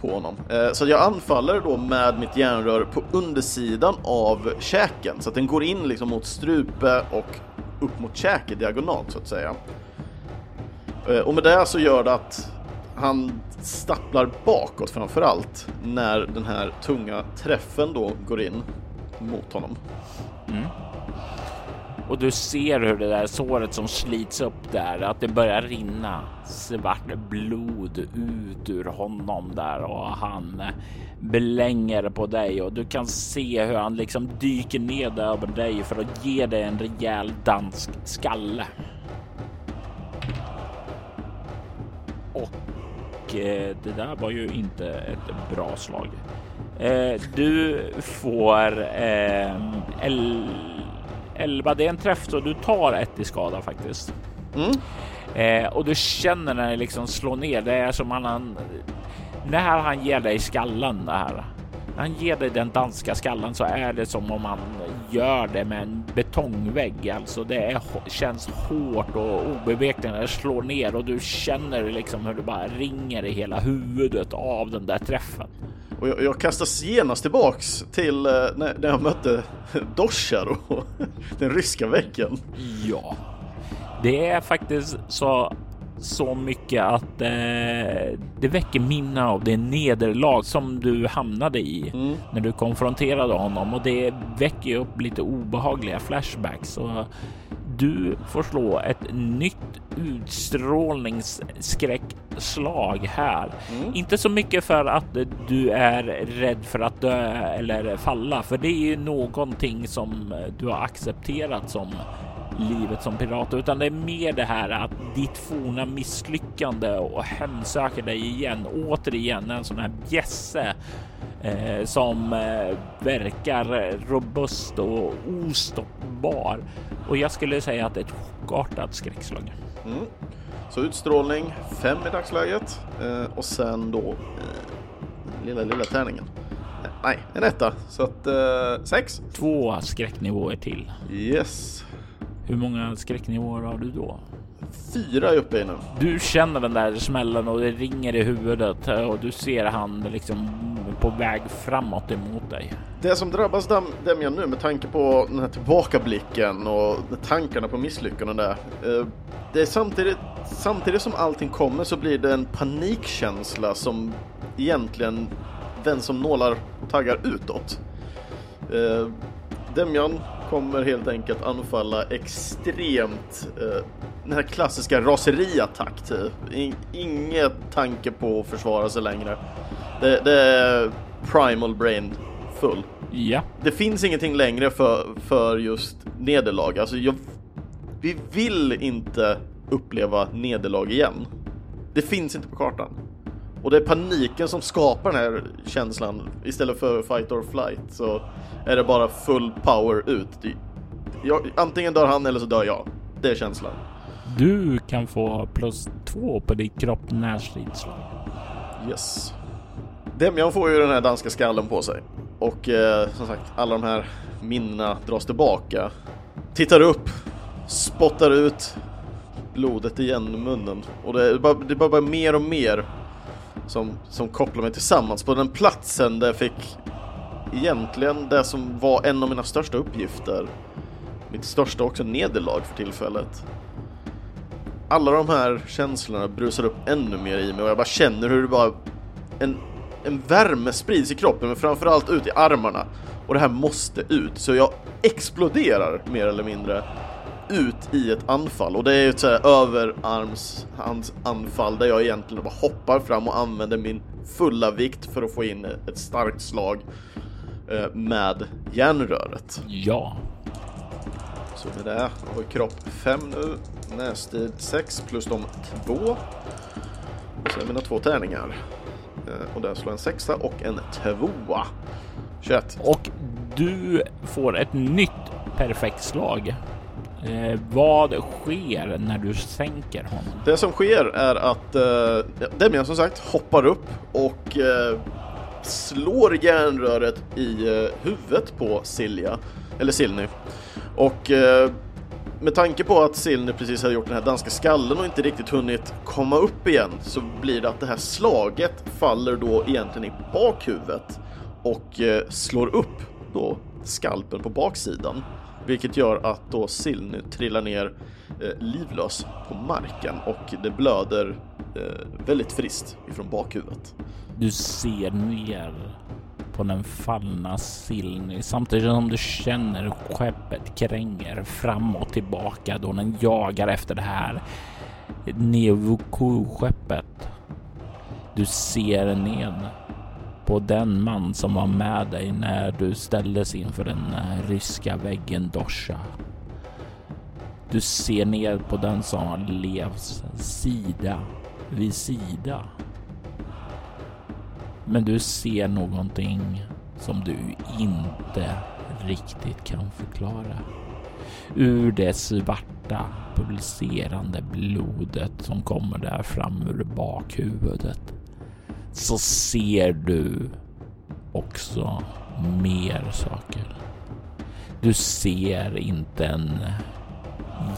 på honom. Eh, så jag anfaller då med mitt järnrör på undersidan av käken så att den går in liksom mot strupe och upp mot käke diagonalt så att säga. Eh, och med det så gör det att han stapplar bakåt framför allt när den här tunga träffen då går in mot honom. Mm och du ser hur det där såret som slits upp där, att det börjar rinna svart blod ut ur honom där och han blänger på dig och du kan se hur han liksom dyker ned över dig för att ge dig en rejäl dansk skalle. Och eh, det där var ju inte ett bra slag. Eh, du får eh, 11. Det är en träff så du tar ett i skada faktiskt. Mm. Eh, och du känner när det liksom slår ner. Det är som han, när han ger dig skallen det här. När han ger dig den danska skallen så är det som om han gör det med en betongvägg. Alltså det är, känns hårt och obevekligt när det slår ner och du känner liksom hur det bara ringer i hela huvudet av den där träffen. Och jag, jag kastas genast tillbaks till eh, när, när jag mötte Doshar och den ryska väggen. Ja, det är faktiskt så så mycket att eh, det väcker minne av det nederlag som du hamnade i mm. när du konfronterade honom och det väcker upp lite obehagliga flashbacks. Och du får slå ett nytt utstrålningsskräckslag här. Mm. Inte så mycket för att du är rädd för att dö eller falla, för det är ju någonting som du har accepterat som livet som pirat, utan det är mer det här att ditt forna misslyckande och hemsöker dig igen. Återigen en sån här bjässe eh, som eh, verkar robust och ostoppbar. Och jag skulle säga att det är ett chockartat skräckslag. Mm. Så utstrålning 5 i dagsläget eh, och sen då eh, lilla, lilla tärningen. Nej, en etta. Så att eh, sex. Två skräcknivåer till. Yes. Hur många skräcknivåer har du då? Fyra är uppe i nu. Du känner den där smällen och det ringer i huvudet och du ser han liksom på väg framåt emot dig. Det som drabbas Dam Demian nu med tanke på den här tillbakablicken och tankarna på misslyckanden där. Eh, det är samtidigt, samtidigt som allting kommer så blir det en panikkänsla som egentligen den som nålar taggar utåt. Eh, Demian kommer helt enkelt anfalla extremt eh, den här klassiska raseriattack typ. Inget tanke på att försvara sig längre. Det, det är primal brain full. Ja. Det finns ingenting längre för, för just nederlag. Alltså jag, vi vill inte uppleva nederlag igen. Det finns inte på kartan. Och det är paniken som skapar den här känslan. Istället för fight or flight så är det bara full power ut. Jag, antingen dör han eller så dör jag. Det är känslan. Du kan få plus två på ditt kropp närstridsslag. Yes. Demjan får ju den här danska skallen på sig. Och eh, som sagt, alla de här minnena dras tillbaka. Tittar upp, spottar ut blodet igen i munnen. Och det är bara, det är bara mer och mer som, som kopplar mig tillsammans på den platsen där jag fick egentligen det som var en av mina största uppgifter. Mitt största också nederlag för tillfället. Alla de här känslorna brusar upp ännu mer i mig och jag bara känner hur det bara en, en värme sprids i kroppen men framförallt ut i armarna. Och det här måste ut, så jag exploderar mer eller mindre ut i ett anfall och det är ett så här överarmsanfall där jag egentligen bara hoppar fram och använder min fulla vikt för att få in ett starkt slag eh, med järnröret. Ja. Så med det har vi kropp 5 nu, nästid 6 plus de 2. Och så är mina två tärningar. Eh, och där slår en sexa och en tvåa. 21. Och du får ett nytt perfekt slag Eh, vad sker när du sänker honom? Det som sker är att eh, Demian som sagt hoppar upp och eh, slår järnröret i eh, huvudet på Silja, eller Silny. Och eh, med tanke på att Silny precis hade gjort den här danska skallen och inte riktigt hunnit komma upp igen så blir det att det här slaget faller då egentligen i bakhuvudet och eh, slår upp då skalpen på baksidan. Vilket gör att då Sill nu trillar ner eh, livlös på marken och det blöder eh, väldigt friskt ifrån bakhuvudet. Du ser ner på den fallna Silny samtidigt som du känner hur skeppet kränger fram och tillbaka då den jagar efter det här Nevuku-skeppet. Du ser ned på den man som var med dig när du ställdes inför den eh, ryska väggen Dosha. Du ser ner på den som levs sida vid sida. Men du ser någonting som du inte riktigt kan förklara. Ur det svarta pulserande blodet som kommer där fram ur bakhuvudet så ser du också mer saker. Du ser inte en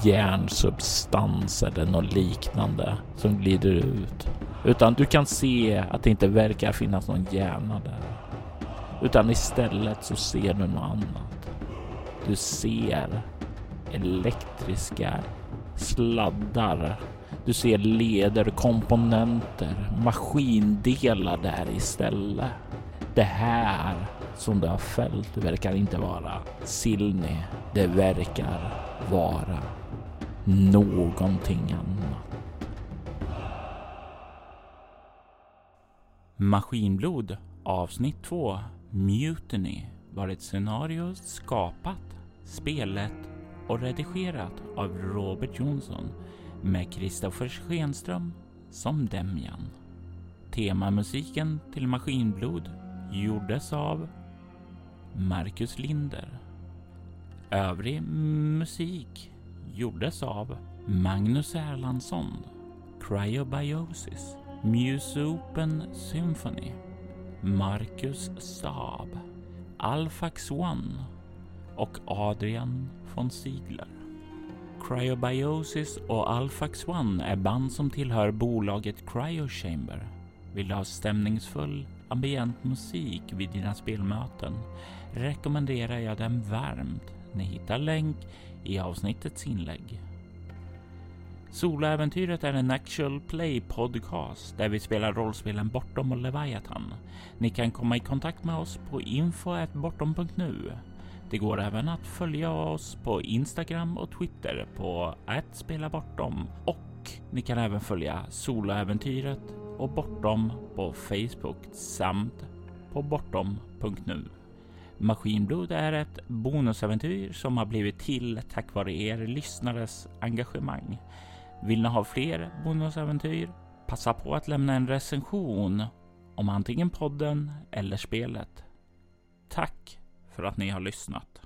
järnsubstans eller något liknande som glider ut. Utan du kan se att det inte verkar finnas någon hjärna där. Utan istället så ser du något annat. Du ser elektriska sladdar. Du ser leder, komponenter, maskindelar där istället. Det här som du har fällt verkar inte vara Silny. Det verkar vara någonting annat. Maskinblod avsnitt 2 Mutiny var ett scenario skapat, spelet och redigerat av Robert Jonsson med Kristoffer Schenström som Demjan. Temamusiken till Maskinblod gjordes av Marcus Linder. Övrig musik gjordes av Magnus Erlandsson, Cryobiosis, Muse Open Symphony, Marcus Saab, Alfax One och Adrian von Ziegler. Cryobiosis och Alfax One är band som tillhör bolaget Cryochamber. Vill du ha stämningsfull ambient musik vid dina spelmöten rekommenderar jag den varmt. Ni hittar länk i avsnittets inlägg. Soloäventyret är en actual play podcast där vi spelar rollspelen Bortom och Leviathan. Ni kan komma i kontakt med oss på info.bortom.nu. Det går även att följa oss på Instagram och Twitter på @spelabortom och ni kan även följa Soloäventyret och Bortom på Facebook samt på bortom.nu. Maskinblod är ett bonusäventyr som har blivit till tack vare er lyssnares engagemang. Vill ni ha fler bonusäventyr? Passa på att lämna en recension om antingen podden eller spelet. Tack för att ni har lyssnat.